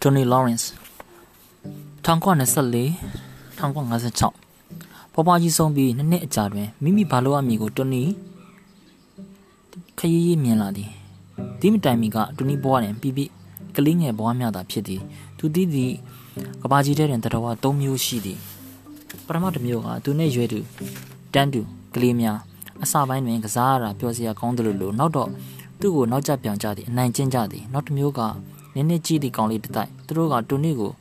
Tony Lawrence 1924 1956ပေါ်ပွားကြီးဆုံးပြီးနှစ်နှစ်အကြာတွင်မိမိဘာလို့အမိကိုတိုနီခရီးရီးမြင်လာသည်ဒီမတိုင်မီကတိုနီဘွားတွင်ပြပြကလေးငယ်ဘွားများသာဖြစ်သည်သူတည်သည့်ကဘာကြီးထဲတွင်တတော်ဝ၃မျိုးရှိသည်ပထမတစ်မျိုးကသူနဲ့ရွယ်သူတန်းတူကလေးများအစပိုင်းတွင်ကစားရတာပျော်စရာကောင်းတယ်လို့နောက်တော့သူ့ကိုနောက်ကျပြောင်ကြသည်အနိုင်ကျင့်ကြသည်နောက်တစ်မျိုးက နည်းနည်းကြီးသည့်ကောင်လေးတစ်တိုက်သူတို့ကတိုနီကို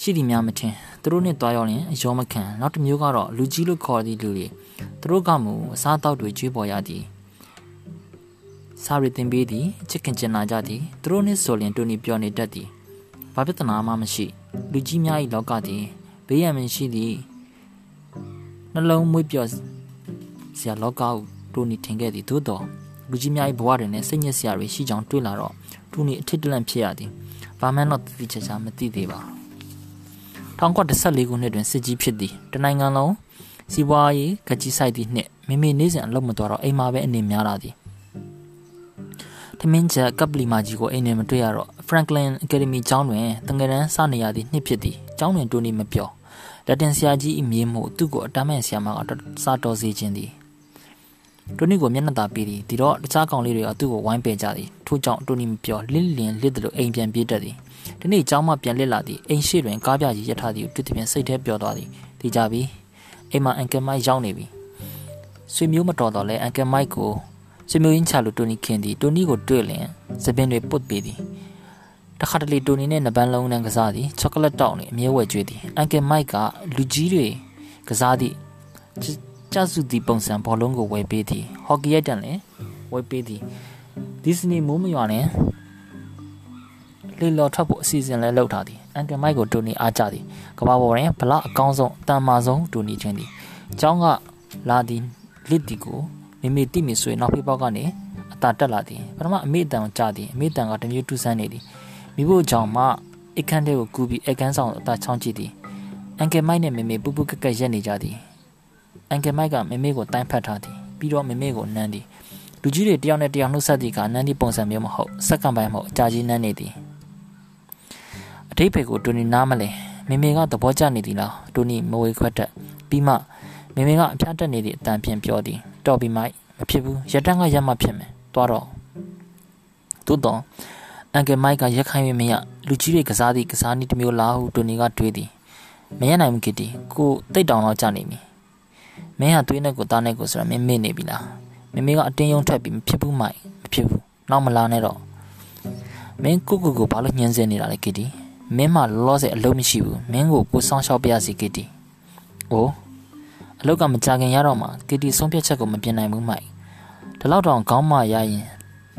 ရှိသည်များမထင်သူတို့နဲ့တွားရောက်ရင်အယောမခံနောက်တစ်မျိုးကတော့လူကြီးလို့ခေါ်သည့်လူတွေသူတို့ကမူအစားတောက်တွေကျွေးပေါ်ရသည်စားရတင်ပေးသည်ချစ်ခင်ကျင်နာကြသည်သူတို့နဲ့ဆိုရင်တိုနီပြောနေတတ်သည်ဘာပြဿနာမှမရှိ လူကြီးများ၏လောကသည်ဘေးရန်မရှိသည်နှလုံးမွေးပြော့ဆရာလောကကိုတိုနီထင်ခဲ့သည်သို့တော်လူကြီးများ၏ဘဝတွင်လည်းစိတ်ညစ်စရာတွေရှိကြောင်းတွေ့လာတော့ တိုနီအထစ်တလန့်ဖြစ်ရသည်ဘာမှတော့သိချာချာမသိသေးပါ1914ခုနှစ်တွင်စစ်ကြီးဖြစ်သည်တနိုင်ငံလုံးစီးပွားရေးကကြီးဆိုင်သည့်နှစ်မိမိနေစဉ်အလုပ်မတော်တော့အိမ်မှာပဲအနေများလာသည်ထမင်းချက်ကပ်လီမာကြီးကိုအိမ်နဲ့မတွေ့ရတော့ Franklin Academy ကျောင်းတွင်တငယ်တန်းစနေရသည့်နှစ်ဖြစ်သည်ကျောင်းတွင်တိုနီမပြောလက်တင်ဆရာကြီးအမည်မှုသူ့ကိုအတမ်းမဲ့ဆရာမကစားတော်စေခြင်းသည် တိုနီကိုမျက်နှာသာပေးသည်ဒီတော့တခြားကောင်လေးတွေကသူ့ကိုဝိုင်းပယ်ကြသည်ထို့ကြောင့်တိုနီမပြောလင်းလင်းလစ်တယ်လို့အိမ်ပြန်ပြေးတတ်သည်ဒီနေ့ကျောင်းမှပြန်လစ်လာသည်အိမ်ရှိတွင်ကားပြကြီးရထားသည်ကိုတွေ့တဲ့စစိတ်ထဲပျော်သွားသည်ဒီကြပြီအိမ်မှာအန်ကယ်မိုက်ရောက်နေပြီဆွေမျိုးမတော်တော့လဲအန်ကယ်မိုက်ကိုဆွေမျိုးရင်းချလို့တိုနီခင်သည်တိုနီကိုတွေ့လင်စပင်တွေပုတ်ပေးသည်တခါတလေတိုနီနဲ့နပန်းလုံးနဲ့ကစားသည်ချောကလက်တောက်နဲ့အမြဲဝဲကျွေးသည်အန်ကယ်မိုက်ကလူကြီးတွေကစားသည့် ကျစုသည့်ပုံစံဘောလုံးကိုဝယ်ပေးသည်ဟော်ကီရိုက်တန်လည်းဝယ်ပေးသည်ဒီစနီမိုးမရွာနဲ့လေလော်ထွက်ဖို့အစီအစဉ်လဲလုပ်ထားသည်အန်ကယ်မိုက်ကိုတူနီအားကြသည်ကဘာပေါ်တွင်ဘလောက်အကောင်းဆုံးတန်မာဆုံးတူနီချင်းသည်เจ้าကလာသည်လစ်တီကိုမိမိတိမိဆွေနောက်ဖေးပေါက်ကနေအတာတက်လာသည်ပထမအမေတန်ကိုကြားသည်အမေတန်ကတမျိုးတူဆန်းနေသည်မိဖို့ကြောင့်မှအခန်းထဲကိုကူးပြီးအခန်းဆောင်အတာချောင်းကြည့်သည်အန်ကယ်မိုက်နဲ့မေမေပူပူကက်ကက်ရက်နေကြသည် အန်ကယ်မိုက်ကမေမေကိုတိုင်းဖတ်ထားသည်ပြီးတော့မေမေကိုနမ်းသည်လူကြီးတွေတယောက်နဲ့တယောက်နှုတ်ဆက်သည်ကနန်းဒီပုံစံမျိုးမဟုတ်စက္ကန့်ပိုင်းမဟုတ်အကြာကြီးနန်းနေသည်အထိပ္ပယ်ကိုတူနီနားမလဲမေမေကသဘောကျနေသည်လားတူနီမဝေခွက်တက်ပြီးမှမေမေကအဖျားတက်နေသည့်အတန်ဖြင့်ပြောသည်တော်ပြီမိုက်မဖြစ်ဘူးရတန်းကရက်မှဖြစ်မယ်သွားတော့သို့တော့အန်ကယ်မိုက်ကရက်ခိုင်းမရလူကြီးတွေကစားသည့်ကစားနည်းတစ်မျိုးလားဟုတူနီကတွေးသည်မရနိုင်ဘူးကစ်တီကိုတိတ်တောင်တော့ကြာနေပြီ မင်းဟာသွေးနဲ့ကိုသားနဲ့ကိုဆိုတာမင်းမေ့နေပြီလားမမေကအတင်းယုံထက်ပြီးမဖြစ်ဘူးမိုက်မဖြစ်ဘူးနောက်မလာနဲ့တော့မင်းကိုကိုကိုဘာလို့ညှင်းဆဲနေတာလဲကစ်တီမင်းမှလောလောဆယ်အလုပ်မရှိဘူးမင်းကိုကိုစောင်းရှောက်ပြရစီကစ်တီအိုးအလုပ်ကမကြခင်ရတော့မှကစ်တီဆုံးဖြတ်ချက်ကိုမပြင်နိုင်ဘူးမိုက်ဒီလောက်တောင်ခေါင်းမရရင်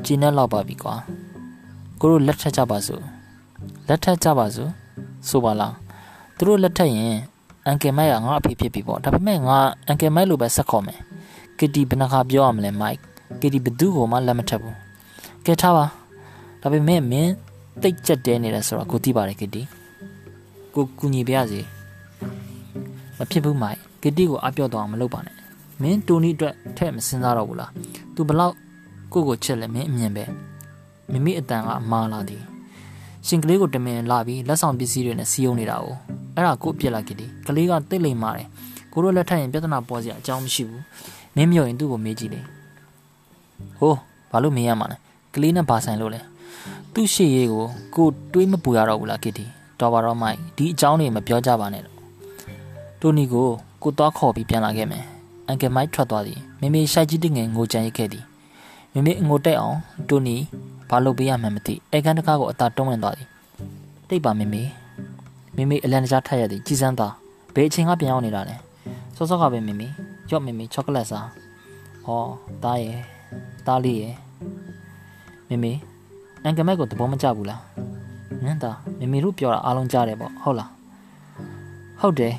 ကျင်းနဲ့လောက်ပါပြီကွာကိုတို့လက်ထက်ကြပါစို့လက်ထက်ကြပါစို့ဆိုပါလားသူတို့လက်ထက်ရင် အန်ကယ်မိုက်ကငါအဖေဖြစ်ပြီပေါ့ဒါပေမဲ့ငါအန်ကယ်မိုက်လိုပဲဆက်ခေါ်မယ်ကစ်တီဘယ်နှခါပြောရမလဲမိုက်ကစ်တီဘသူ့ကိုမှလက်မထက်ဘူးကဲထားပါဒါပေမဲ့မင်းတိတ်ကြက်တဲနေတယ်ဆိုတော့ကိုသိပါတယ်ကစ်တီကိုကူညီပြရစီမဖြစ်ဘူးမိုက်ကစ်တီကိုအပြော့တော့မလုပ်ပါနဲ့မင်းတိုနီအတွက်ထဲ့မစင်စားတော့ဘူးလား तू ဘလောက်ကိုကိုချက်လဲမင်းအမြင်ပဲမိမိအတန်ကအမားလာသည်ရှင်ကလေးကိုတမင်လာပြီးလက်ဆောင်ပစ္စည်းတွေနဲ့စီးယုံနေတာကို အဲ့ဒါကိုပြက်လာကစ်တီကလေးကတိတ်လိမ်မာတယ်ကိုတို့လက်ထက်ရင်ပြဿနာပေါ်စရာအကြောင်းမရှိဘူးမင်းမြော်ရင်သူ့ကိုမေးကြည့်လေဟိုးဘာလို့မေးရမှာလဲကလေးနဲ့ဘာဆိုင်လို့လဲသူ့ရှေ့ရေးကိုကိုတွေးမပူရတော့ဘူးလားကစ်တီတော်ပါတော့မိုက်ဒီအကြောင်းတွေမပြောကြပါနဲ့တော့တိုနီကိုကိုသွားခေါ်ပြီးပြန်လာခဲ့မယ်အန်ကယ်မိုက်ထွက်သွားသည်မေမေရှိုက်ကြီးတငယ်ငိုကြံရိတ်ခဲ့သည်မေမေအငိုတက်အောင်တိုနီဘာလုပ်ပေးရမှန်းမသိအဲကန်တကားကိုအသာတွန်းဝင်သွားသည်တိတ်ပါမေမေ မေမေအလန်တကြားထက်ရသည်ကြည်စမ်းသားဘယ်အချိန်ကပြန်ရောက်နေတာလဲစောစောကပဲမေမေရော့မေမေချောကလက်စားဟောတားရဲ့တားလေးရဲ့မေမေအန်ကမက်ကိုသဘောမကျဘူးလားနန်းသားမေမေတို့ပြောတာအားလုံးကြားတယ်ပေါ့ဟုတ်လားဟုတ်တယ်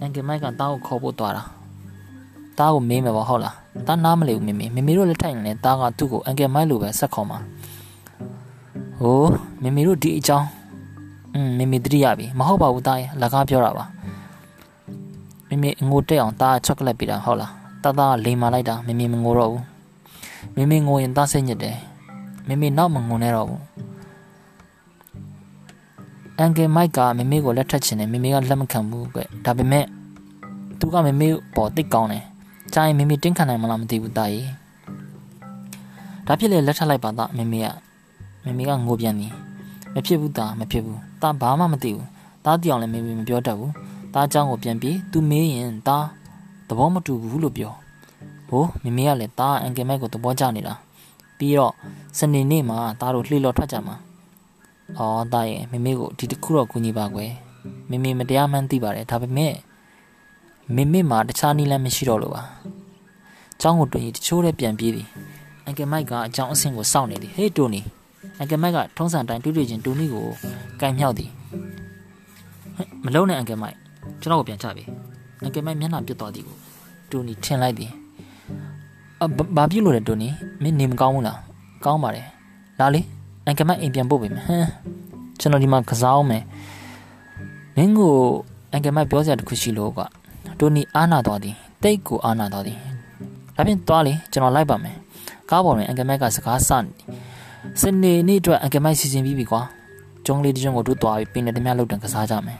အန်ကမက်ကတားကိုခေါ်ဖို့သွားတာတားကိုမေးမယ်ပေါ့ဟုတ်လားတားနားမလဲဘူးမေမေမေမေတို့လက်ထိုင်နေတားကသူ့ကိုအန်ကမိုက်လိုပဲဆက်ခေါ်မှာဟိုးမေမေတို့ဒီအကြောင်း อืมမေမေတတိယပြီမဟုတ်ပါဘူးတားရဲ့လက်ကားပြောတာပါမေမေငိုတက်အောင်တားချောကလက်ပေးတာဟုတ်လားတားသားလိန်မာလိုက်တာမေမေမငိုတော့ဘူးမေမေငိုရင်တားစိတ်ညစ်တယ်မေမေနောက်မငုံနဲ့တော့ဘူးအန်ကယ်မိုက်ကမမေကိုလက်ထပ်ချင်တယ်မမေကလက်မခံဘူးကွဒါပေမဲ့သူကမမေပေါ်တိတ်ကောင်းတယ်ကြာရင်မမေတင်းခံနိုင်မလားမသိဘူးတာကြီးဒါဖြစ်လေလက်ထပ်လိုက်ပါသားမမေကမမေကငိုပြန်သည်မဖြစ်ဘူးတာမဖြစ်ဘူး တာဘာမှမသိဘူးတားပြောင်လည်းမမေမပြောတတ်ဘူးတားเจ้าကိုပြန်ပြီးသူမေးရင်တားသဘောမတူဘူးလို့ပြောဟိုမမေကလည်းတားအန်ကယ်မိုက်ကိုသဘောကျနေတာပြီးတော့စနေနေ့မှာတားတို့လှေလော်ထွက်ကြမှာအော်တားရဲ့မမေကိုဒီတစ်ခုတော့ကူညီပါကွယ်မမေမတရားမှန်းသိပါတယ်ဒါပေမဲ့မမေမှာတခြားနည်းလမ်းမရှိတော့လို့ပါเจ้าကိုတွေ့ရင်တချို့လည်းပြန်ပြေးသည်အန်ကယ်မိုက်ကအကြောင်းအဆင့်ကိုစောင့်နေသည်ဟေးတိုနီ အန်ကယ်မိုက်ကထုံးစံတိုင်းတွေ့တွေ့ချင်းတိုနီကိုကင်မြောက်သည်မလုံးနဲ့အန်ကယ်မိုက်ကျွန်တော်ကိုပြန်ချပြီအန်ကယ်မိုက်မျက်နှာပြတ်သွားသည်ကိုတိုနီထင်လိုက်သည်အဘာဖြစ်လို့လဲတိုနီမင်းနေမကောင်းဘူးလားကောင်းပါတယ်လာလေအန်ကယ်မိုက်အိမ်ပြန်ပို့ပေးမယ်ဟမ်ကျွန်တော်ဒီမှာကစားအောင်မယ်မင်းကိုအန်ကယ်မိုက်ပြောစရာတခုရှိလို့ကွာတိုနီအားနာသွားသည်တိတ်ကိုအားနာသွားသည်ဒါဖြင့်သွားလေကျွန်တော်လိုက်ပါမယ်ကားပေါ်တွင်အန်ကယ်မိုက်ကစကားစနေ စနေနေ့အတွက်အန်ကယ်မိုက်စီစဉ်ပြီးပြီကွာကျုံးလေးတစ်ကျုံကိုတို့သွားပြီးပင်နဲ့တမလောက်တန်ကစားကြမယ်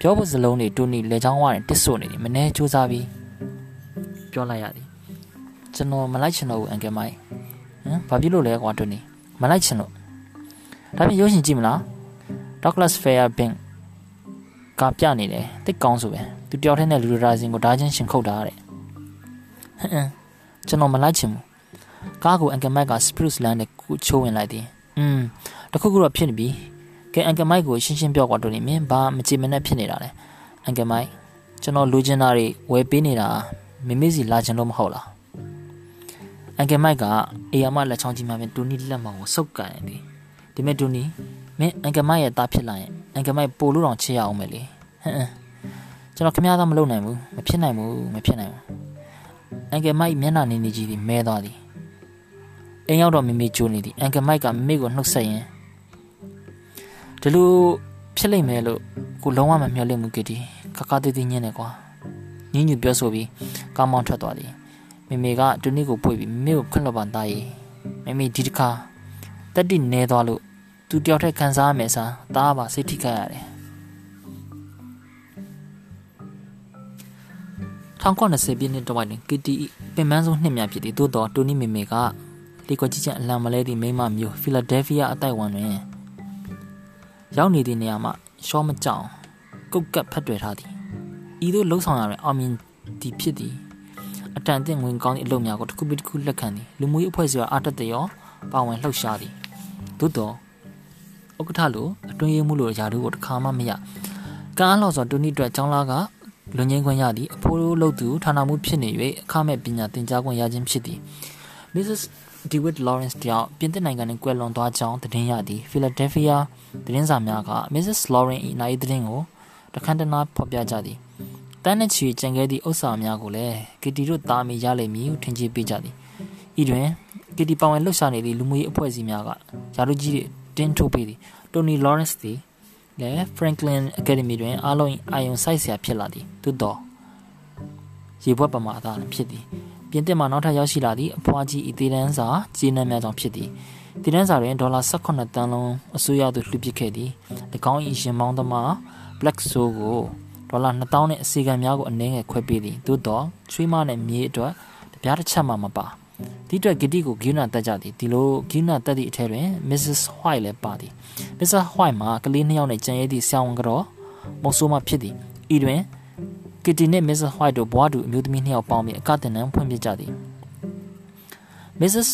ပြောဖို့စလုံးတွေတိုနီလေချောင်းဝါနဲ့တစ်ဆို့နေတယ်မနေစူးစားပြီးပြောလိုက်ရသည်ကျွန်တော်မလိုက်ချင်တော့ဘူးအန်ကယ်မိုက်ဟမ်ဘာဖြစ်လို့လဲကွာတိုနီမလိုက်ချင်လို့ဒါပြင်ရုပ်ရှင်ကြည့်မလား Douglas Fairbank ကပြနေတယ်တိတ်ကောင်းဆိုပဲသူတယောက်တည်းနဲ့လူရာဇင်ကိုဓာချင်းရှင်ခုတ်တာတဲ့ဟမ်ကျွန်တော်မလိုက်ချင်ဘူး ကားကိုအန်ကယ်မိုက်က Spruce Land နဲ့ကူချိုးဝင်လိုက်သည်อืมတခုခုတော့ဖြစ်နေပြီကဲအန်ကယ်မိုက်ကိုရှင်းရှင်းပြောကွာတို့နေမင်းဘာမကြည်မနဲ့ဖြစ်နေတာလဲအန်ကယ်မိုက်ကျွန်တော်လူချင်းသားတွေဝယ်ပေးနေတာမမေစီလာချင်လို့မဟုတ်လားအန်ကယ်မိုက်ကအေယာမလက်ချောင်းကြီးမှပြင်တူနီလက်မောင်ကိုစုပ်ကန်တယ်ဒီမဲ့တူနီမင်းအန်ကယ်မိုက်ရဲ့သားဖြစ်လာရင်အန်ကယ်မိုက်ပို့လို့တောင်ချစ်ရအောင်မယ်လေဟမ်ကျွန်တော်ခမရသားမလုပ်နိုင်ဘူးမဖြစ်နိုင်ဘူးမဖြစ်နိုင်ဘူးအန်ကယ်မိုက်မျက်နှာနေနေကြီးသည်မဲသွားသည် အိမ်ရောက်တော့မမေကြိုးနေသည်အန်ကယ်မိုက်ကမမေကိုနှုတ်ဆက်ရင်ဒီလိုဖြစ်လိမ့်မယ်လို့ကိုလုံးဝမမျှော်လင့်ဘူးကတီခခသေးသေးညင်းနေကွာညင်းညူပြောဆိုပြီးကားမောင်းထွက်သွားသည်မမေကတူနီကိုပွေပြီးမမေကိုခွန့်လွတ်ပန်သားရီမမေဒီတခါတက်တိနေသွားလို့သူတယောက်ထက်ခံစားရမယ်စားတားပါစိတ်ထိခိုက်ရတယ်1920ပြည့်နှစ်တဝိုက်တွင်ကတီပင်ပန်းဆုံးနှစ်များဖြစ်သည်သို့တော်တူနီမေမေက လေကွက်ကြီးချန်အလံမလဲသည့်မိမမျိုးဖီလာဒဲလ်ဖီးယားအတိုက်ဝမ်တွင်ရောက်နေသည့်နေရာမှာရှော့မကြောင်ကုတ်ကပ်ဖတ်တွေ့ထားသည်ဤသို့လှုပ်ဆောင်ရတဲ့အောင်မြင်သည်ဖြစ်သည်အတန်တင်ဝင်ကောင်းသည့်အလုပ်များကိုတစ်ခုပြီးတစ်ခုလက်ခံသည်လူမှုရေးအဖွဲ့အစည်းအားတက်တဲ့ရောပါဝင်လှုပ်ရှားသည်သို့တော်ဥက္ကဋ္ဌလိုအတွင်းရေးမှုလိုရာထူးကိုတစ်ခါမှမရကံအားလောက်စွာတူနီအတွက်ចောင်းလာကလွန်ငင်းခွင့်ရသည်အဖိုးလို့သူဌာနမှုဖြစ်နေ၍အခမဲ့ပညာသင်ကြားခွင့်ရခြင်းဖြစ်သည် Mrs. DeWitt Lawrence တယောက်ပြင်သစ်နိုင်ငံတွင်ကွယ်လွန်သွားကြောင်းသတင်းရသည်ဖီလာဒဲလ်ဖီးယားသတင်းစာများက Mrs. Lawrence ၏နိုင်သတင်းကိုတခန်းတနာဖော်ပြကြသည်တန်းနဲ့ချီကြံခဲ့သည့်ဥစ္စာများကိုလည်းကီတီတို့တာမီရလိမ့်မည်ဟုထင်ကြေးပေးကြသည်ဤတွင်ကီတီပါဝင်လှုပ်ရှားနေသည့်လူမှုရေးအဖွဲ့အစည်းများကယာရုကြီးတွေတင်းထုတ်ပေးသည်တိုနီလော်ရန့်စ်သည်လည်း Franklin Academy တွင်အားလုံးအာယုံစိုက်ဆရာဖြစ်လာသည်သို့တော့ရေဘွက်ပမာအသာဖြစ်သည် ပြင်သစ်မှနောက်ထပ်ရောက်ရှိလာသည့်အဖွားကြီးဤတည်တန်းစာကြီးနှံများကြောင့်ဖြစ်သည်တည်တန်းစာတွင်ဒေါ်လာ18တန်းလုံးအစိုးရသို့လှူပစ်ခဲ့သည်၎င်း၏ရင်မောင်းသမား Black Soul ကိုဒေါ်လာ2000နဲ့အစီကံများကိုအနည်းငယ်ခွဲပေးသည်သို့တော့ချွေးမနဲ့မြေအတွက်တပြားတစ်ချက်မှမပါဒီအတွက်ဂီတီကိုဂီနာတက်ကြသည်ဒီလိုဂီနာတက်သည့်အထက်တွင် Mrs. White လည်းပါသည် Mrs. White မှာကလေးနှစ်ယောက်နဲ့ကြံရည်သည့်ဆရာဝန်ကတော့မုတ်ဆိုးမှဖြစ်သည်ဤတွင် ကီတီနဲ့ Mrs. White တို့ဘွားတူအမျိုးသမီးနှစ်ယောက်ပေါင်းပြီးအကတင်နံဖွင့်ပြကြသည် Mrs.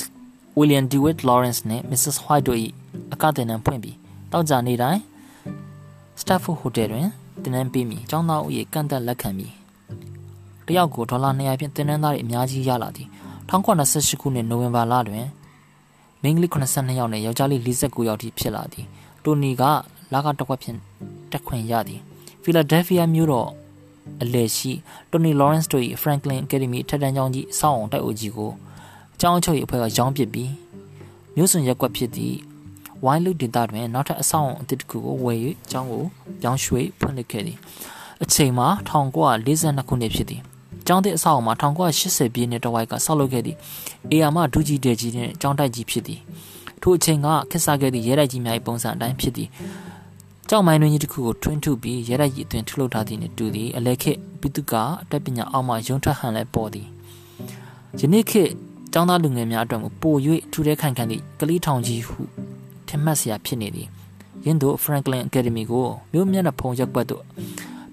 William DeWitt Lawrence နဲ့ Mrs. White တို့၏အကတင်နံဖွင့်ပြီးတောက်ကြနေတိုင်း Stafford Hotel တွင်တင်နန်းပေးမည်။ကျောင်းသားဦးရေကန့်သက်လက်ခံမည်။တယောက်ကိုဒေါ်လာ200ဖြင့်တင်နန်းသားတွေအများကြီးရလာသည်။1928ခုနှစ်နိုဝင်ဘာလတွင်မိန်းကလေး82ယောက်နဲ့ယောက်ျားလေး49ယောက်ထိဖြစ်လာသည်။တိုနီကလာကတစ်ခွက်ဖြင့်တက်ခွင့်ရသည်။ဖီလာဒဲလ်ဖီးယားမြို့တော် အလဲရှိတိုနီလော်ရန့်စ်တို့၏ Franklin Academy ထက်တန်းကျောင်းကြီးအဆောက်အုံတိုက်အုပ်ကြီးကိုကျောင်းချုပ်၏အဖွဲ့ကရောင်းပစ်ပြီးမြို့စွန်ရက်ကွက်ဖြစ်သည့်ဝိုင်းလူဒေတာတွင်နောက်ထပ်အဆောက်အုံအသစ်တစ်ခုကိုဝယ်၍ကျောင်းကိုပြောင်းရွှေ့ဖွင့်လှစ်ခဲ့သည်အချိန်မှာ1942ခုနှစ်ဖြစ်သည်ကျောင်းသစ်အဆောက်အုံမှာ1980ပြည့်နှစ်တဝိုက်ကဆောက်လုပ်ခဲ့သည့်အေယာမဒူဂျီတဲကြီးနှင့်ကျောင်းတိုက်ကြီးဖြစ်သည်ထိုအချိန်ကခက်စားခဲ့သည့်ရဲတိုက်ကြီးများ၏ပုံစံအတိုင်းဖြစ်သည် ကြောက်မိုင်းတွင်ကြီးတစ်ခုကိုထွင်းထုတ်ပြီးရဲရိုက်ကြီးအတွင်ထုတ်လုပ်ထားသည်နှင့်တူသည်အလဲခေပိတုကအတက်ပညာအောက်မှရုံထွက်ဟန်လဲပေါ်သည်ယနေ့ခေကျောင်းသားလူငယ်များအတွက်ကိုပို၍ထူတဲ့ခိုင်ခံသည့်ကလေးထောင်ကြီးဟုထင်မှတ်စရာဖြစ်နေသည်ယင်းတို့ Franklin Academy ကိုမြို့မျက်နှာဖုံရက်ွက်သို့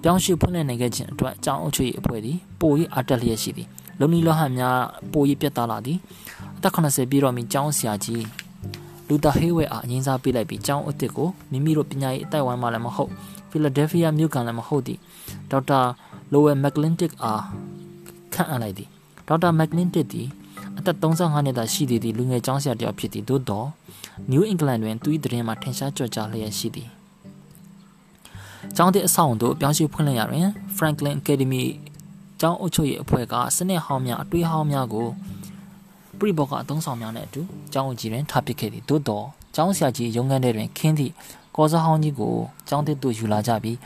ပြောင်းရွှေ့ဖွင့်လှစ်နိုင်ခဲ့ခြင်းအတွက်အကြောင်းအချွေအဖွဲ့သည်ပို၍အားတက်လျက်ရှိသည်လုံနီလောဟန်များပို၍ပြတ်သားလာသည်အသက်80ပြည့်တော်မီကျောင်းဆရာကြီး လူတာဟေးဝဲအားအငင်းစားပေးလိုက်ပြီးကျောင်းအစ်စ်ကိုမိမိတို့ပညာရေးအတိုက်ဝိုင်းမှလည်းမဟုတ်ဖီလာဒဲလ်ဖီးယားမြို့ကလည်းမဟုတ်သည့်ဒေါက်တာလိုဝဲမက်ကလင်တစ်အားခန့်အပ်လိုက်သည်ဒေါက်တာမက်ကလင်တစ်သည်အသက်35နှစ်သာရှိသေးသည့်လူငယ်ကျောင်းဆရာတစ်ယောက်ဖြစ်သည်သို့သောနယူးအင်္ဂလန်တွင်သူ၏တရင်မှာထင်ရှားကြော်ကြားလျက်ရှိသည်ကျောင်းတဲ့အဆောက်အုံတို့ပြောင်းရွှေ့ဖွင့်လှစ်ရတွင် Franklin Academy ကျောင်းအုပ်ချုပ်ရေးအဖွဲ့ကစနစ်ဟောင်းများအတွေးဟောင်းများကို ပြိဘောကအသုံးဆောင်များနဲ့အတူကျောင်းအကြီးတွင်ထားပစ်ခဲ့သည်သို့တော့ကျောင်းဆရာကြီးရုံးခန်းထဲတွင်ခင်းသည့်ကော်စားဟောင်းကြီးကိုကျောင်းသစ်သို့ယူလာကြပြီး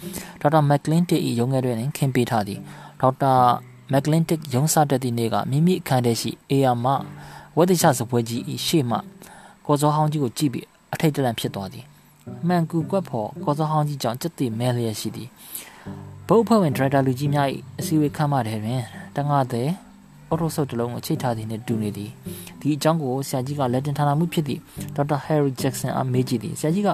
ဒေါက်တာမက်ကလင်တစ်၏ရုံးခန်းတွင်ခင်းပေးထားသည်ဒေါက်တာမက်ကလင်တစ်ရုံးစားတက်သည့်နေ့ကမိမိအခန်းထဲရှိအေယာမဝတ်တခြားစပွဲကြီး၏ရှေ့မှကော်စားဟောင်းကြီးကိုကြည့်ပြီးအထိတ်တလန့်ဖြစ်သွားသည်မှန်ကူကွက်ဖော်ကော်စားဟောင်းကြီးကြောင့်စက်တိမဲလျက်ရှိသည်ဘုတ်ဖွဲ့ဝင်ဒရိုက်တာလူကြီးများ၏အစည်းအဝေးခန်းမထဲတွင်တငါတဲ့ အော်တိုဆုပ်တစ်လုံးကိုချိတ်ထားသည်နှင့်တူနေသည်ဒီအကြောင်းကိုဆရာကြီးကလက်တင်ထားလာမှုဖြစ်သည့်ဒေါက်တာဟယ်ရီဂျက်ဆန်အားမေးကြည့်သည်ဆရာကြီးက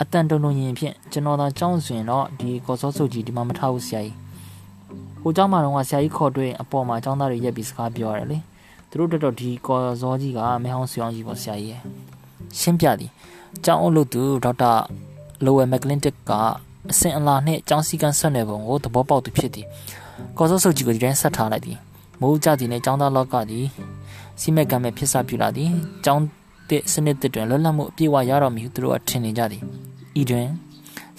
အတန်တုံတုံရင်ဖြင့်ကျွန်တော်သာကြောင်းစွင်တော့ဒီကော်စောဆုပ်ကြီးဒီမှာမထားဘူးဆရာကြီးဟိုเจ้าမတော်ကဆရာကြီးခေါ်တွေ့အပေါ်မှာအကြောင်းသားတွေရက်ပြီးစကားပြောရတယ်လေသူတို့တက်တော့ဒီကော်စောကြီးကမဲဟောင်းဆွေအောင်ကြီးပေါ့ဆရာကြီးရဲ့ရှင်းပြသည်ကျောင်းအုပ်လို့သူဒေါက်တာလိုဝဲမက်ကလင်တစ်ကအစင်အလာနှင့်ကျောင်းစည်းကမ်းဆက်နေပုံကိုသဘောပေါက်သူဖြစ်သည်ကော်စောဆုပ်ကြီးကိုဒီတိုင်းဆက်ထားလိုက်သည် မိုးကြသည်နှင့်ကျောင်းသားလောက်ကသည်စီမက်ကမ်းမဲ့ဖြစ်စားပြလာသည်ကျောင်းတဲ့စနစ်တွင်လွတ်လပ်မှုအပြည့်အဝရတော်မူသူတို့ကထင်နေကြသည်ဤတွင်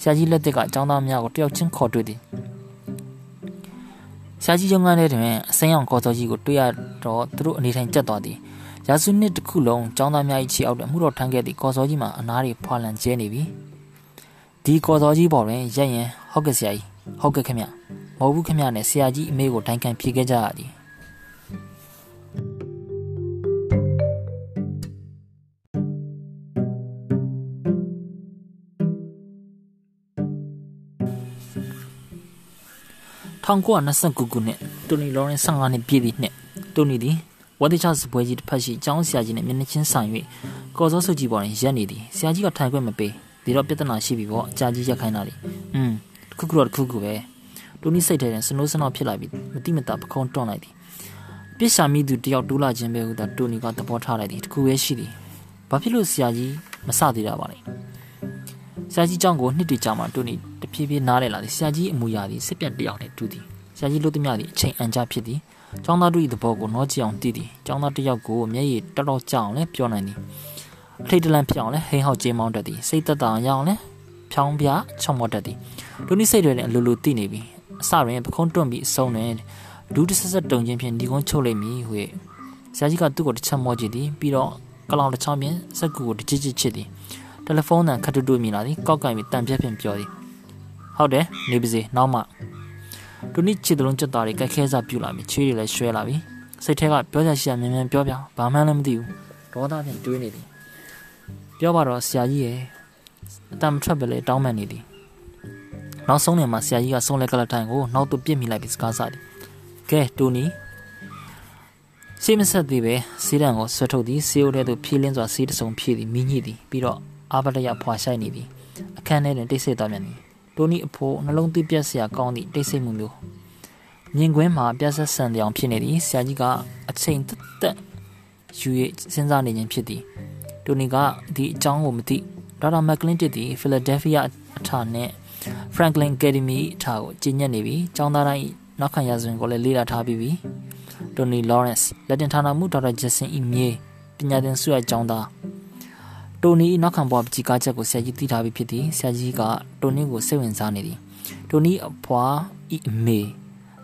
ဆရာကြီးလက်သက်ကကျောင်းသားများကိုတယောက်ချင်းခေါ်တွေ့သည်ဆရာကြီးရုံးခန်းထဲတွင်အစိမ်းအောင်ကော်စောကြီးကိုတွေ့ရတော့သူတို့အနေထိုင်ကျက်သွားသည်ရာစုနှစ်တစ်ခုလုံးကျောင်းသားများ၏ခြေအောက်တွင်မှုတော်ထမ်းခဲ့သည့်ကော်စောကြီးမှာအနားတွေဖွာလန်ကျဲနေပြီဒီကော်စောကြီးပေါ်တွင်ရက်ရင်ဟုတ်ကဲ့ဆရာကြီးဟုတ်ကဲ့ခင်ဗျမဟုတ်ဘူးခင်ဗျနဲ့ဆရာကြီးအမေကိုတိုင်ခံဖြေခဲ့ကြရသည် 1929ခုနှစ်တိုနီလော်ရန်15နှစ်ပြည့်သည့်နှစ်တိုနီသည်ဝတ်တချစပွဲကြီးတစ်ဖက်ရှိကျောင်းဆရာကြီးနဲ့မျက်နှာချင်းဆိုင်၍ကော်စောစုကြည့်ပေါ်တွင်ရက်နေသည်ဆရာကြီးကထိုင်ခွင့်မပေးဒီတော့ပြဿနာရှိပြီပေါ့အကြာကြီးရက်ခိုင်းတာလေอืมတခုခုတော့တခုခုပဲတိုနီစိတ်ထဲတွင်စနိုးစနောဖြစ်လာပြီးမတိမတာပခုံးတွန်းလိုက်သည်ပြစ်ရှာမိသူတယောက်တိုးလာခြင်းပဲဟုသာတိုနီကသဘောထားလိုက်သည်တခုပဲရှိသည်ဘာဖြစ်လို့ဆရာကြီးမစသေးတာပါလဲဆရာကြီးကြောင့်ကိုနှစ်တကြာမှတိုနီ တဖြည်းဖြည်းနားလည်လာသည်ဆရာကြီးအမူအရာသည်စစ်ပြတ်တယောက်နဲ့တူသည်ဆရာကြီးလို့သမျှသည်အချိန်အန်ကြဖြစ်သည်ကျောင်းသားတို့၏သဘောကိုနောကြည့်အောင်သိသည်ကျောင်းသားတစ်ယောက်ကိုမျက်ရည်တော်တော်ကြောက်အောင်လည်းပြောနိုင်သည်အထိတ်တလန့်ဖြစ်အောင်လည်းဟိန်းဟောက်ကြေးမောင်းတတ်သည်စိတ်သက်သာအောင်ရအောင်လည်းဖြောင်းပြချုံမော့တတ်သည်ဒုနိစိတ်တွေလည်းအလိုလိုသိနေပြီအစတွင်ပခုံးတွန့်ပြီးအဆုံးတွင်ဒူးတဆက်ဆက်တုံချင်းဖြင့်ဒီကုန်းချုပ်လိုက်မည်ဟုဆရာကြီးကသူ့ကိုတစ်ချက်မော့ကြည့်သည်ပြီးတော့ကလောင်တစ်ချောင်းဖြင့်စက်ကူကိုတစ်ချစ်ချစ်ချစ်သည်တယ်လီဖုန်းတန်ခတ်တူတူမြင်လာသည်ကောက်ကင်ပြီးတန်ပြက်ဖြင့်ပြောသည် ဟုတ်တယ်နေပါစေနောက်မှဒုနိချစ်တလုံးကြက်သားတွေကက်ခဲစားပြူလာပြီချွေးတွေလည်းရွှဲလာပြီစိတ်ထဲကပြောချင်ရှိရမြန်မြန်ပြောပြဘာမှလည်းမသိဘူးဒေါသဖြင့်တွေးနေသည်ပြောပါတော့ဆရာကြီးရဲ့အတမ်းမထွက်ပဲလေတောင်းပန်နေသည်နောက်ဆုံးနေမှာဆရာကြီးကဆုံးလက်ကလထိုင်ကိုနောက်သို့ပြစ်မိလိုက်ပြီးစကားစားသည်ကဲတူနီစေးမဆက်သေးပဲစေးတံကိုဆွဲထုတ်သည်စေးအိုးထဲသို့ဖြီးလင်းစွာစေးတစုံဖြည့်သည်မိညိသည်ပြီးတော့အာဘလရဖွာဆိုင်နေသည်အခန်းထဲတွင်တိတ်ဆိတ်သွားပြန်သည် တိုနီအဖိုးနှလုံးသွေးပြက်စရာကောင်းသည့်တိတ်ဆိတ်မှုမျိုးမြင်ကွင်းမှာပြက်ဆက်ဆန်တဲ့အောင်ဖြစ်နေသည်ဆရာကြီးကအချိန်တက်တက်ယူ၍စဉ်းစားနေခြင်းဖြစ်သည်တိုနီကဒီအကြောင်းကိုမသိဒေါက်တာမက်ကလင်တစ်သည်ဖီလာဒဲလ်ဖီးယားအထာနှင့် Franklin Academy အထာကိုကြီးညက်နေပြီးကျောင်းသားတိုင်းနောက်ခံရာဇဝင်ကိုလည်းလေ့လာထားပြီးပြီတိုနီလော်ရန့်စ်လက်တင်ဌာနမှုဒေါက်တာဂျက်ဆင်အီမြေပညာသင်ဆုရကျောင်းသား တိုနီနောက်ခံဘွားပကြီးကားချက်ကိုဆရာကြီးသိထားပြီးဖြစ်သည်ဆရာကြီးကတိုနီကိုစိတ်ဝင်စားနေသည်တိုနီအဖွာဤအမေ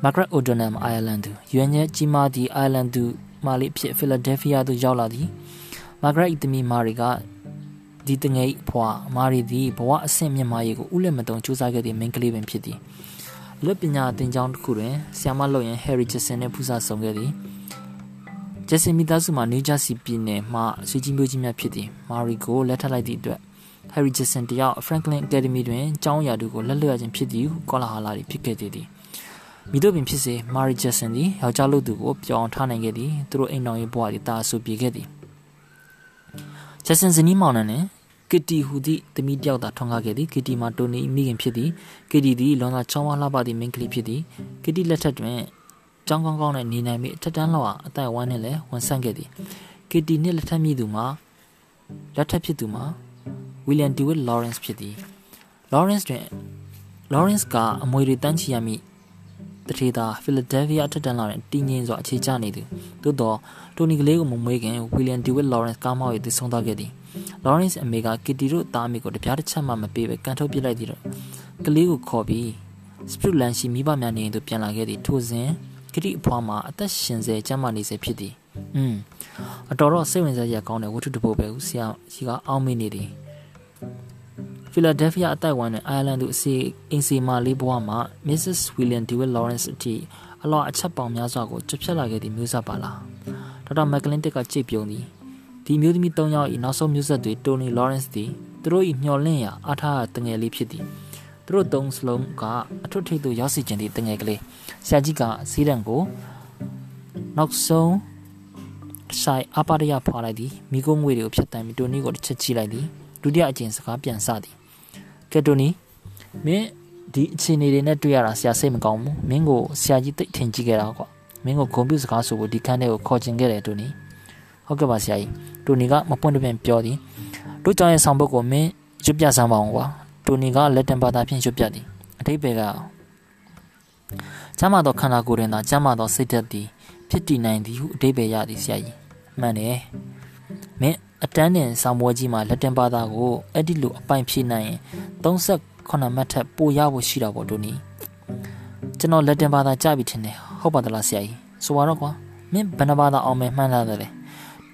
မာဂရက်အိုဒိုနမ်အိုင်ယာလန်သူရွမ်ညက်ကြီးမားသည့်အိုင်ယာလန်သူမာလီဖြစ်ဖီလာဒဲလ်ဖီးယားသို့ရောက်လာသည်မာဂရက်ဤသမီးမာရီကဒီတငယ်အဖွာမာရီသည်ဘဝအဆင့်မြင့်မာရီကိုဥလက်မတုံစူးစမ်းခဲ့သည့်မိန်းကလေးပင်ဖြစ်သည်လွတ်ပညာသင်ကျောင်းတစ်ခုတွင်ဆ iam မလုပ်ရင်ဟယ်ရီဂျက်ဆန်နှင့်ဖူးစာဆောင်ခဲ့သည် ဂျက်ဆင်မီသားစုမှာနယူးဂျာစီပြည်နယ်မှဆွေကြီးမျိုးကြီးများဖြစ်သည်မာရီကိုလက်ထပ်လိုက်သည့်အတွက် Harry Jackson တယောက် Franklin Academy တွင်ကျောင်းရာတူကိုလက်လွတ်ရခြင်းဖြစ်သည်ဟုကောလာဟာလာတွေဖြစ်ခဲ့သေးသည်မိတို့ပင်ဖြစ်စေ Mary Jackson သည်ယောက်ျားလူသူကိုပြောင်းထားနိုင်ခဲ့သည်သူတို့အိမ်တော်ရေးဘဝတွေတာအဆူပြေခဲ့သည် Jackson ဇနီးမောင်နှံနှင့်ကစ်တီဟူသည့်သမီးတယောက်သာထွန်းကားခဲ့သည်ကစ်တီမှာတိုနီမိခင်ဖြစ်သည်ကစ်တီသည်လွန်သာချောင်းဝါလှပသည့်မိန်းကလေးဖြစ်သည်ကစ်တီလက်ထက်တွင် ကြောင်းကောင်းကောင်းနဲ့နေနိုင်ပြီးအထက်တန်းလောက်အသက်ဝမ်းနဲ့လည်းဝန်ဆန့်ခဲ့သည်ကစ်တီနှင့်လက်ထက်မိသူမှာလက်ထက်ဖြစ်သူမှာဝီလျံဒီဝစ်လော်ရန့်စ်ဖြစ်သည်လော်ရန့်စ်တွင်လော်ရန့်စ်ကအမွေတွေတန်းချီရမည့်တထေသာဖီလာဒဲလ်ဗီးယားထက်တန်းလာတဲ့တင်းငင်းစွာအခြေချနေသည်သို့သောတိုနီကလေးကိုမမွေးခင်ဝီလျံဒီဝစ်လော်ရန့်စ်ကားမောက်၍တည်ဆုံးသွားခဲ့သည်လော်ရန့်စ်အမေကကီတီတို့သားအမေကိုတပြားတစ်ချက်မှမပေးပဲကန်ထုတ်ပစ်လိုက်သည်တော့ကလေးကိုခေါ်ပြီးစပရူလန်ရှိမိဘများနေသို့ပြန်လာခဲ့သည်ထိုစဉ် ကတိအဖွားမှာအသက်ရှင်စေကျမ်းမာနေစေဖြစ်သည်อืมအတော်တော့စိတ်ဝင်စားရကောင်းတဲ့ဝတ္ထုတစ်ပုဒ်ပဲဦးဆရာကြီးကအောင်းမိနေသည်ဖီလာဒဲလ်ဖီးယားအတိုက်ဝိုင်းနဲ့အိုင်ယာလန်သူအစီအင်စီမာလေးဘဝမှာ Mrs. William Dewey Lawrence အထိအလောအချက်ပေါင်းများစွာကိုကြွဖြတ်လာခဲ့သည့်မျိုးဆက်ပါလားဒေါက်တာမက်ကလင်တစ်ကကြိတ်ပြုံးသည်ဒီမျိုးသမီး၃ယောက်၏နောက်ဆုံးမျိုးဆက်တွေတိုနီလော်ရန့်စ်သည်သူတို့၏မျှော်လင့်ရာအားထားတငယ်လေးဖြစ်သည်သူတို့သုံးစလုံးကအထွတ်ထိပ်သို့ရောက်စီခြင်းသည့်တငယ်ကလေး ဆရာကြီးကစီးရန်ကိုနောက်ဆုံးဆိုင်အပါရရဖွာလိုက်သည်မိကုံးငွေတွေကိုဖျက်တမ်းပြီးတိုနီကိုတစ်ချက်ကြည့်လိုက်သည်ဒုတိယအကျင့်စကားပြန်စသည်ကဲတိုနီမင်းဒီအခြေအနေတွေနဲ့တွေ့ရတာဆရာစိတ်မကောင်းဘူးမင်းကိုဆရာကြီးတိတ်ထင်ကြည့်ခဲ့တာကွာမင်းကိုဂုံပြူစကားဆိုဖို့ဒီခန်းထဲကိုခေါ်ချင်ခဲ့တယ်တိုနီဟုတ်ကဲ့ပါဆရာကြီးတိုနီကမပွင့်တပင်ပြောသည်တို့ကြောင့်ရဲ့ဆောင်ဘုတ်ကိုမင်းရွတ်ပြစမ်းပါအောင်ကွာတိုနီကလက်တံဘာသာဖြင့်ရွတ်ပြသည်အထိပ္ပယ်က ကျမ်းမာသောခန္ဓာကိုယ်တွင်သာကျမ်းမာသောစိတ်ဓာတ်သည်ဖြစ်တည်နိုင်သည်ဟုအထိပ္ပယ်ရသည်ဆရာကြီးမှန်တယ်မင်းအတန်းတင်ဆောင်ပွဲကြီးမှာလက်တံဘာသာကိုအဲ့ဒီလိုအပိုင်ဖြည့်နိုင်ရင်38မှတ်ထက်ပိုရဖို့ရှိတာပေါ့တိုနီကျွန်တော်လက်တံဘာသာကြပြီထင်တယ်ဟုတ်ပါသလားဆရာကြီးဆိုပါတော့ကွာမင်းဘယ်နှဘာသာအောင်မယ်မှန်းလာတယ်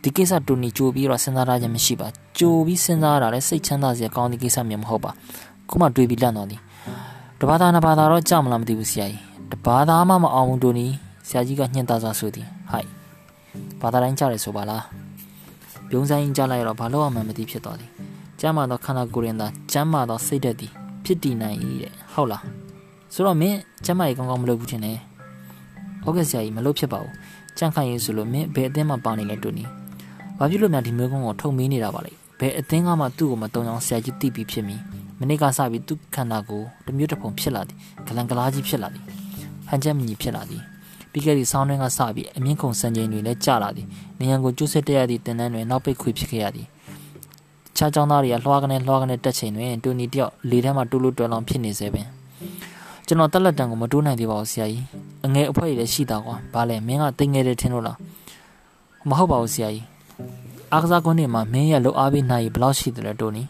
ဒီကိစ္စတူနီကြိုပြီးတော့စဉ်းစားရခြင်းမရှိပါကြိုပြီးစဉ်းစားရတာလည်းစိတ်ချမ်းသာစရာကောင်းတဲ့ကိစ္စမျိုးမဟုတ်ပါခုမှတွေးပြီးလန့်တော့သည် တဘာသာနှစ်ဘာသာတော့ကြောက်မလားမသိဘူးဆရာကြီးတဘာသာမှမအောင်ဘူးတူနီဆရာကြီးကညှင်းသားစွာဆိုသည်ဟိုက်ဘာသာတိုင်းကြတယ်ဆိုပါလားပြုံးဆိုင်ကြလိုက်တော့ဘာလို့အောင်မှမသိဖြစ်သွားသည်ကျမ်းမာသောခန္ဓာကိုယ်ရင်သာကျမ်းမာသောစိတ်ဓာတ်သည်ဖြစ်တည်နိုင်၏တဲ့ဟုတ်လားဆိုတော့မင်းကျမ်းမာရေးကောင်းကောင်းမလုပ်ဘူးထင်တယ်ဟုတ်ကဲ့ဆရာကြီးမလုပ်ဖြစ်ပါဘူးကြန့်ခိုင်ရေးဆိုလို့မင်းဘယ်အသင်းမှာပါနေလဲတူနီ။ဘာဖြစ်လို့များဒီမျိုးကုန်းကိုထုံမင်းနေတာပါလဲ။ဘယ်အသင်းကမှသူ့ကိုမတုံအောင်ဆရာကြီးသိပြီးဖြစ်မီ။ မနေ့ကစပြီးသူ့ခန္ဓာကိုယ်တမျိုးတစ်ပုံဖြစ်လာသည်။ဂလန်ဂလားကြီးဖြစ်လာသည်။ဟန်ချက်မညီဖြစ်လာသည်။ပြီးခဲ့သည့်ဆောင်းတွင်းကစပြီးအမြင့်ခုံစံချိန်တွေလည်းကျလာသည်။နေရန်ကိုကျိုးဆက်တက်ရသည့်တင်တန်းတွင်နောက်ပိတ်ခွေဖြစ်ခဲ့ရသည်။ခြားကြောင်းသားတွေကလွှားကနေလွှားကနေတက်ချိန်တွင်တူနီတယောက်လေထဲမှာတူလို့တွယ်လောင်ဖြစ်နေစေပင်ကျွန်တော်တက်လက်တန်ကိုမတိုးနိုင်သေးပါဘူးဆရာကြီးအငယ်အဖွဲတွေလည်းရှိတာကွာဘာလဲမင်းကတိမ်ငယ်တယ်ထင်လို့လားမဟုတ်ပါဘူးဆရာကြီးအားကစားကွင်းတွေမှာမင်းရဲ့လှုပ်အားပေးနိုင်ဘယ်လောက်ရှိတယ်လဲတိုနီ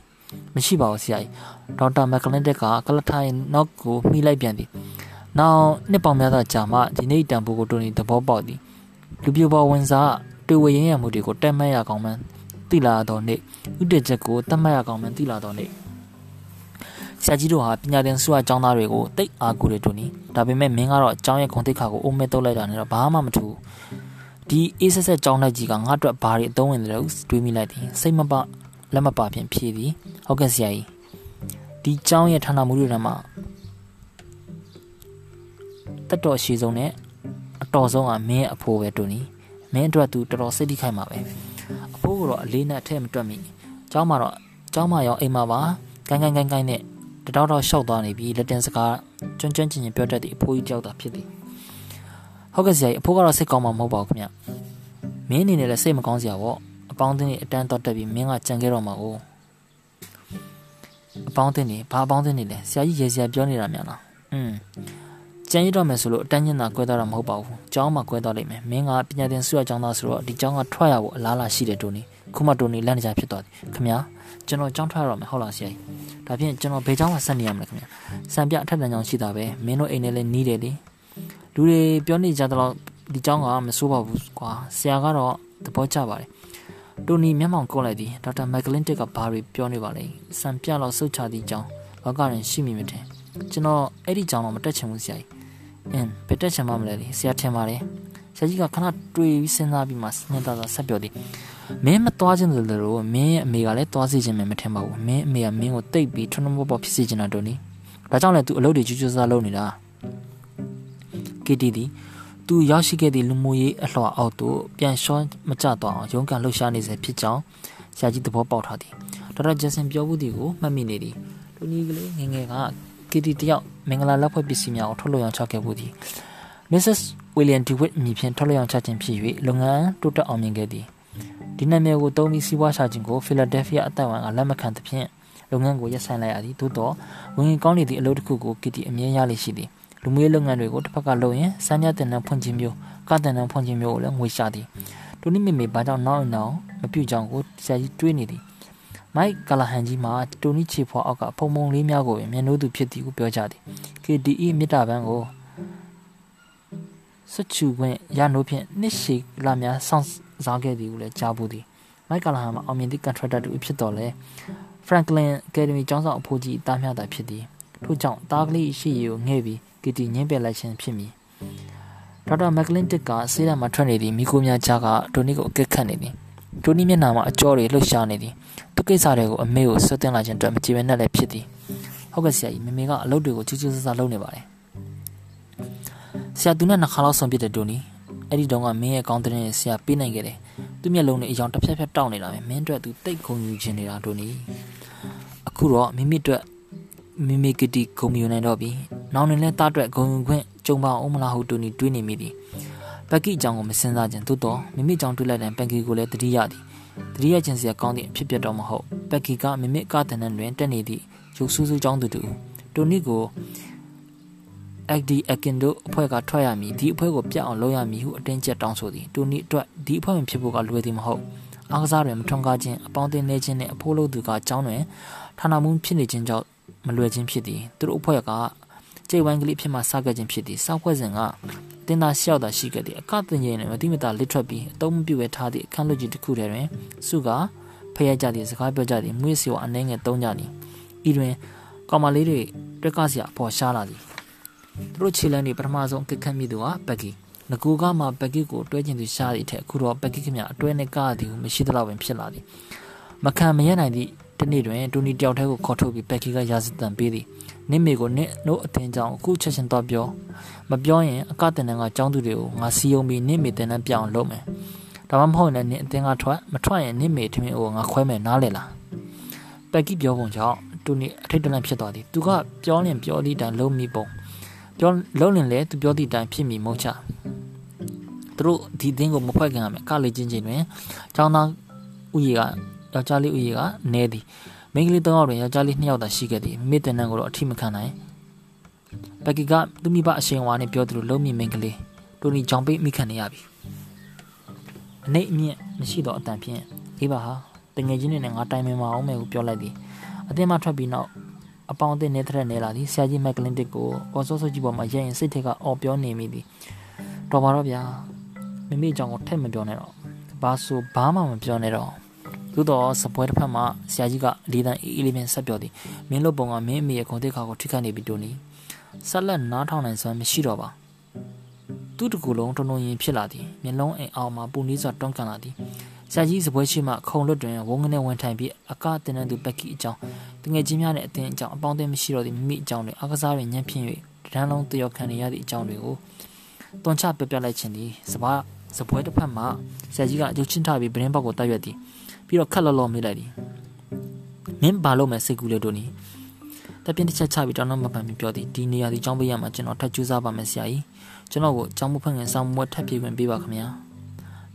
မရှိပါဘူးဆရာကြီးဒေါက်တာမက်ကလင်တက်ကကလထိုင်နောက်ကိုမှီလိုက်ပြန်သည်နောက်နှစ်ပေါင်းများစွာကြာမှဒီနေ့တန်ဖိုးကိုတိုနီသဘောပေါက်သည်လူပြပေါ်ဝင်စားတွေ့ဝရင်ရမှုတွေကိုတက်မှတ်ရကောင်းမှန်းသိလာတော့နေ့ဥတည်ချက်ကိုတတ်မှတ်ရကောင်းမှန်းသိလာတော့နေ့ဆရာကြီးတို့ဟာပညာသင်ဆုအကြောင်းသားတွေကိုတိတ်အားကိုးတယ်တိုနီဒါပေမဲ့မင်းကတော့အကြောင်းရဲ့ခွန်သိက္ခာကိုအုံးမဲ့တုတ်လိုက်တာနဲ့တော့ဘာမှမထူးဒီအေးဆက်ဆက်ကြောင်းလိုက်ကြီးကငါ့အတွက်ဘာတွေအသုံးဝင်တယ်လို့တွေးမိလိုက်သည်စိတ်မပ လက်မပဖြင့်ဖြေသည်ဟုတ်ကဲ့ဆရာကြီးဒီကြောင်းရဲ့ဌာနမှုတွေထဲမှာတက်တော်ရှိဆုံးနဲ့အတော်ဆုံးကမင်းရဲ့အဖိုးပဲတူနီမင်းအတွက်သူတော်တော်စိတ်ထိခိုက်မှာပဲအဖိုးကတော့အလေးနဲ့အထက်မတွက်မိကျောင်းမှာတော့ကျောင်းမှာရောအိမ်မှာပါကိုင်းကိုင်းကိုင်းကိုင်းနဲ့တတော်တော်ရှောက်သွားနေပြီလက်တင်စကားကျွန်းကျွန်းချင်းချင်းပြောတတ်တဲ့အဖိုးကြီးကြောက်တာဖြစ်သည်ဟုတ်ကဲ့ဆရာကြီးအဖိုးကတော့စိတ်ကောင်းမှာမဟုတ်ပါဘူးခင်ဗျမင်းအနေနဲ့လည်းစိတ်မကောင်းစရာပေါ့ အပေါင်းအသင်းတွေအတန်းတော့တက်ပြီးမင်းကကြံခဲ့တော့မှာကိုအပေါင်းအသင်းတွေဘာအပေါင်းအသင်းတွေလဲဆရာကြီးရေစရာပြောနေတာများလားอืมကြံရတော့မယ်ဆိုလို့အတန်းညင်တာကွဲသွားတာမဟုတ်ပါဘူး။ကျောင်းမှာကွဲသွားလိမ့်မယ်။မင်းကပညာသင်ဆုရကျောင်းသားဆိုတော့ဒီကျောင်းကထွက်ရဖို့အလားအလာရှိတယ်တိုနီ။ခုမှတိုနီလန့်နေကြဖြစ်သွားတယ်။ခင်ဗျာကျွန်တော်ကျောင်းထွက်ရတော့မယ်ဟုတ်လားဆရာကြီး။ဒါဖြင့်ကျွန်တော်ဘယ်ကျောင်းမှာဆက်နေရမလဲခင်ဗျာ။စံပြအထက်တန်းကျောင်းရှိတာပဲ။မင်းတို့အိမ်နဲ့လည်းနီးတယ်လေ။လူတွေပြောနေကြတော့ဒီကျောင်းကမဆိုးပါဘူးကွာ။ဆရာကတော့သဘောကျပါတယ်။ တိုနီမျက်မှောင်ကုတ်လိုက်သည်ဒေါက်တာမက်ကလင်တစ်ကဘာတွေပြောနေပါလဲ။စံပြလောက်စုတ်ချသည့်ကျောင်းလောကရင်ရှိမိမထင်။ကျွန်တော်အဲ့ဒီကျောင်းတော့မတက်ချင်ဘူးဆရာကြီး။အင်းဘယ်တက်ချင်မှမလဲလေဆရာထင်ပါတယ်ဆရာကြီးကခဏတွေးပြီးစဉ်းစားပြီးမှညှိတာသာဆက်ပြောသည်မင်းမသွားခြင်းလို့လို့မင်းရဲ့အမေကလည်းသွားစီခြင်းမထင်ပါဘူးမင်းအမေကမင်းကိုတိတ်ပြီးထွန်းထွန်းပေါ်ပေါ်ဖြစ်စေချင်တာတို့နီဒါကြောင့်လည်း तू အလုပ်တွေကြွကြွစားလုပ်နေတာကီတီဒီ သူရောက်ရှိခဲ့သည့်လူမှုရေးအလှော်အောက်သို့ပြန်လျှောမကျသွားအောင်ရုန်းကန်လှုပ်ရှားနေစေဖြစ်ကြောင်းဆရာကြီးသဘောပေါက်ထားသည်ဒေါက်တာဂျက်ဆန်ပြောမှုသည်ကိုမှတ်မိနေသည်တူနီကလေးငငယ်ကကီတီတယောက်မင်္ဂလာလက်ဖွဲ့ပစ္စည်းများကိုထုတ်လုပ်ရောင်းချခဲ့မှုသည် Mrs. William DeWitt မြည်ဖြင့်ထုတ်လုပ်ရောင်းချခြင်းဖြစ်၍လုပ်ငန်းတိုးတက်အောင်မြင်ခဲ့သည်ဒီနာမည်ကိုသုံးပြီးစီးပွားရှာခြင်းကိုဖီလာဒဲလ်ဖီးယားအတိုင်ဝမ်ကလက်မခံသဖြင့်လုပ်ငန်းကိုရပ်ဆိုင်းလိုက်ရသည်သို့တော့ဝင်ကောင်းနေသည့်အလုပ်တစ်ခုကိုကီတီအမြဲရလိမ့်ရှိသည် လူမျိုးလုပ်ငန်းတွေကိုတစ်ဖက်ကလုပ်ရင်စမ်းမြတင်တဲ့ဖွင့်ခြင်းမျိုးကတင်တဲ့ဖွင့်ခြင်းမျိုးကိုလည်းငွေရှာသည်ဒိုနီမေမေဘာကြောင့်နောက်နောက်မပြုတ်ကြောင်ကိုဆရာကြီးတွေးနေသည်မိုက်ကလာဟန်ကြီးမှာတိုနီချီဖွာအောက်ကဖုံဖုံလေးများကိုမျက်နှိုးသူဖြစ်သည်ကိုပြောကြသည် KDE မြစ်တာပန်းကိုစချူခွင့်ရနိုးဖြင့်နှစ်ရှည်လာများစောင့်စားခဲ့သည်ကိုလည်းကြားဘူးသည်မိုက်ကလာဟန်မှာအောင်မြင်သည့် contractor တူဖြစ်တော်လဲ Franklin Academy ကျောင်းဆောင်အဖိုးကြီးတားမြတာဖြစ်သည်ထို့ကြောင့်တားကလေးရှိရကိုငှဲ့ပြီး ကီတီညင်းပယ်လိုက်ခြင်းဖြစ်မည်ဒေါက်တာမက်ကလင်တစ်ကဆေးရမှာထွက်နေသည့်မိကိုများကြားကတိုနီကိုအကက်ခတ်နေသည်တိုနီမျက်နှာမှာအကြောတွေလှုပ်ရှားနေသည်သူကိစ္စတွေကိုအမေကိုဆွတ်တင်လာခြင်းအတွက်မကြည်မနဲ့လည်းဖြစ်သည်ဟုတ်ကဲ့ဆရာကြီးမမေကအလုပ်တွေကိုချူးချူးဆဆလုပ်နေပါတယ်ဆရာသူနဲ့နှစ်ခါလောက်ဆုံးပြတဲ့တိုနီအဲ့ဒီတုန်းကမင်းရဲ့ကောင်းတဲ့ဆရာပေးနိုင်ခဲ့တယ်သူမျက်လုံးနဲ့အယောင်တစ်ဖြက်ဖြက်တောက်နေတာပဲမင်းအတွက်သူတိတ်ခုံယူခြင်းနေတာတိုနီအခုတော့မိမိအတွက် မိမိကတိဂုံမြူနိုင်တော့ပြီနောင်နေလဲတားအတွက်ဂုံခွင့်ကြုံပါအောင်မလားဟုတူနီတွေးနေမိသည်ပက်ကီအကြောင်းကိုမစင်စားခြင်းသို့တော့မိမိအကြောင်းတွေးလိုက်တိုင်းပက်ကီကိုလည်းတတိယသည်တတိယခြင်းစရာကောင်းသည့်အဖြစ်ပြတော့မဟုတ်ပက်ကီကမိမိကတန်တဲ့တွင်တက်နေသည့်ရုပ်ဆူဆူကြောင်းသူတူတိုနီကိုအက်ဒီအကင်ဒိုအဖွဲ့ကထွက်ရမည်ဒီအဖွဲ့ကိုပြတ်အောင်လုပ်ရမည်ဟုအတင်းကျပ်တောင်းဆိုသည်တိုနီအတွက်ဒီအဖွဲ့ဝင်ဖြစ်ဖို့ကလွယ်သည်မဟုတ်အားကစားတွင်မထွန်းကားခြင်းအပေါင်းအသင်းနေခြင်းနှင့်အဖိုးလို့သူကအကြောင်းတွင်ဌာနမှုဖြစ်နေခြင်းကြောင့် မလွယ်ခြင်းဖြစ်သည်သူတို့အဖွဲ့ကကျိတ်ဝိုင်းကလေးဖြစ်မှစခဲ့ခြင်းဖြစ်သည်စောက်ဖွဲ့စဉ်ကတင်သားလျှောက်တာရှိခဲ့သည်အခတင်ရင်နဲ့မတိမတာလစ်ထွက်ပြီးအတုံးမပြုတ်ပဲထားသည့်အခန်းလွတ်ကြီးတစ်ခုထဲတွင်စုကဖျက်ကြသည်စကားပြောကြသည်မွေးစီဝအနှဲငယ်တုံးကြသည်ဤတွင်ကောင်မလေးတွေတွက်ကစရာပေါ်ရှားလာသည်သူတို့ခြေလမ်းတွေပထမဆုံးကခတ်မိသူကပက်ကီငကူကမှပက်ကီကိုတွဲကျင်သူရှားသည့်အထက်အခုတော့ပက်ကီခင်ဗျအတွဲနဲ့ကားသည်ဟုမရှိသလောက်ပင်ဖြစ်လာသည်မခံမရနိုင်သည့် တနေ့တွင်တူနီတယောက်တည်းကိုခေါ်ထုတ်ပြီးပက်ကီကရာဇသံပေးသည်နင့်မေကိုနင့်တို့အတင်ကြောင့်အခုချက်ချင်းတော့ပြောမပြောရင်အကတင်တန်းကចောင်းသူတွေကိုငါစီယုံပြီးနင့်မေတင်တန်းပြောင်းလုပ်မယ်ဒါမှမဟုတ်လည်းနင့်အတင်ကထွက်မထွက်ရင်နင့်မေထမင်းကိုငါခွဲမယ်နားလေလားပက်ကီပြောပုံကြောင့်တူနီအထိတ်တလန့်ဖြစ်သွားသည်သူကပြောရင်ပြောသည့်တိုင်လုံးမိပုံပြောလုံးရင်လည်းသူပြောသည့်တိုင်ဖြစ်မိမုံချသူတို့ဒီသင်းကိုမဖွဲ့ခင်ရမယ်ကလေချင်းချင်းတွင်ចောင်းသားဥယျာက ယောက်ျားလေးဥယျာကနဲသည်မိန်းကလေး၃ယောက်တွင်ယောက်ျားလေး၂ယောက်သာရှိခဲ့သည်မိတန်နန်းကိုတော့အထိမခံနိုင်ဘက်ကီကသူမိဘအရှင်ဝါနဲ့ပြောသလိုလုံးမြင့်မိန်းကလေးတိုနီကြောင်ပိတ်မိခံနေရပြီအနေအမြင့်မရှိတော့အတန်ဖြင့်အေးပါဟာတငယ်ချင်းတွေနဲ့ငါတိုင်မင်မအောင်မယ်ကိုပြောလိုက်သည်အသင်းမထွက်ပြီးနောက်အပေါင်းအသင်းနေတဲ့နေလာသည်ဆရာကြီးမက်ကလင်တစ်ကိုအော်စောစောကြီးပေါ်မှာရဲရင်စိတ်ထက်ကအော်ပြောနေမိသည်တော်ပါတော့ဗျာမိမိအကြောင်းကိုထက်မပြောနဲ့တော့ဘာဆိုဘာမှမပြောနဲ့တော့ သို့တော့စပွဲတစ်ဖက်မှာဆရာကြီးကလေးတန်းအေးအေးလေးပင်ဆက်ပြောသည်မင်းလို့ပုံကမင်းအမေရဲ့ခုံတိတ်ခါကိုထိခိုက်နေပြီတိုနီဆက်လက်နားထောင်နိုင်စွမ်းမရှိတော့ပါသူ့တကူလုံးတုံတုံရင်ဖြစ်လာသည်မျက်လုံးအိမ်အောင်မှာပူနီးစွာတွန်းကန်လာသည်ဆရာကြီးစပွဲရှိမှခုံလွတ်တွင်ဝုန်းကနေဝင်ထိုင်ပြီးအကတင်တဲ့သူပက်ကီအကြောင်းတငယ်ချင်းများနဲ့အတင်းအကြောင်းအပေါင်းအသင်းမရှိတော့သည့်မိမိအကြောင်းတွေအကစားတွင်ညံ့ဖြင့်၍ဒန်းလုံးတယောက်ခံနေရသည့်အကြောင်းတွေကိုတွန်ချပြပြလိုက်ခြင်းသည်စပါးစပွဲတစ်ဖက်မှဆရာကြီးကအကျုပ်ချင်းထားပြီးဗရင်ဘောက်ကိုတိုက်ရွက်သည် ပြီးတော့ခက်လော်လော်မိလိုက်သည်မင်းဘာလို့မဲစိတ်ကူးလေတို့နီတပြင်းတစ်ချက်ချပြီးတောင်းတော့မပန်ပြီးပြောသည်ဒီနေရာဒီចောင်းပေးရမှာကျွန်တော်ထပ်ကြိုးစားပါမယ်ဆရာကြီးကျွန်တော်ကိုចောင်းမဖွင့်ခင်စောင်းမွက်ထပ်ပြေးဝင်ပေးပါခင်ဗျာ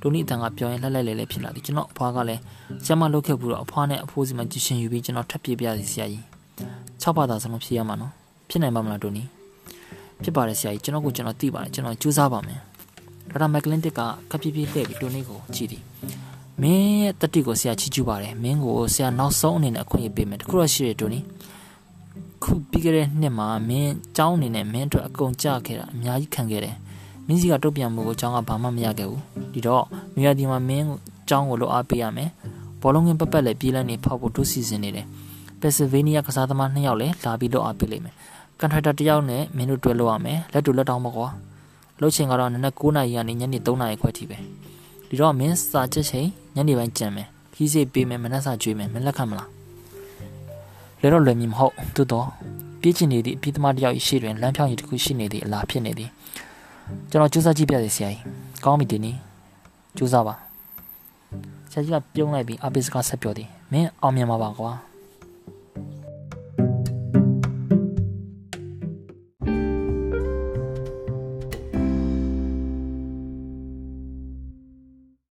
ဒိုနီတန်ကပြောရင်လှက်လှက်လဲလဲဖြစ်လာသည်ကျွန်တော်အဖွားကလည်းဆရာမလုပ်ခဲ့ဘူးတော့အဖွားနဲ့အဖိုးစီမကြည့်ရှင်ယူပြီးကျွန်တော်ထပ်ပြေးပြစီဆရာကြီး၆ပါးသာစလုံးဖြစ်ရမှာနော်ဖြစ်နိုင်ပါမလားဒိုနီဖြစ်ပါတယ်ဆရာကြီးကျွန်တော်ကိုကျွန်တော်သိပါတယ်ကျွန်တော်ကြိုးစားပါမယ်ဒေါက်တာမက်ကလင်တစ်ကကပ်ပြပြလှည့်ပြီးဒိုနီကိုကြည့်သည် မင်းရဲ့တတိကိုဆရာချီးကျူးပါတယ်မင်းကိုဆရာနောက်ဆုံးအနေနဲ့အခွင့်အရေးပေးမယ်တခုတော့ရှိရဒိုနီခုပြီးခဲ့တဲ့နှစ်မှာမင်းကျောင်းအနေနဲ့မင်းအတွက်အကုန်ကြခဲ့တာအများကြီးခံခဲ့တယ်မင်းစီကတုတ်ပြန်မှုကိုကျောင်းကဘာမှမရခဲ့ဘူးဒီတော့နေရာဒီမှာမင်းကျောင်းကိုလိုအားပေးရမယ်ဘောလုံးငင်ပပတ်လည်းပြေးလန်းနေဖောက်ဖို့တို့စီစဉ်နေတယ်ပက်ဆယ်ဗေးနီးယားကစားသမားနှစ်ယောက်လည်းလာပြီးတော့အားပေးလိမ့်မယ်ကန်ထရိုက်တာတစ်ယောက်နဲ့မင်းတို့တွေ့လို့ရမယ်လက်တူလက်တောင်းမကွာလှုပ်ချင်ကတော့နနက်9နာရီကနေညနေ3နာရီခွဲထိပဲ ဒီတော့မင်းစာချက်ချိန်ညနေပိုင်းကြံမယ်ခီးစိတ်ပေးမယ်မနှက်စာကျွေးမယ်မင်းလက်ခံမလားလဲတော့လွယ်မည်မဟုတ်သို့တော့ပြေးချင်နေသည့်အပြည့်သမားတယောက်ရှိတွင်လမ်းဖြောင်းရည်တစ်ခုရှိနေသည့်အလားဖြစ်နေသည်ကျွန်တော်စူးစမ်းကြည့်ပြစေဆရာကြီးကောင်းပြီဒီနေ့စူးစမ်းပါဆရာကြီးကပြုံးလိုက်ပြီးအပိစကားဆက်ပြောသည်မင်းအောင်မြင်ပါပါကွာ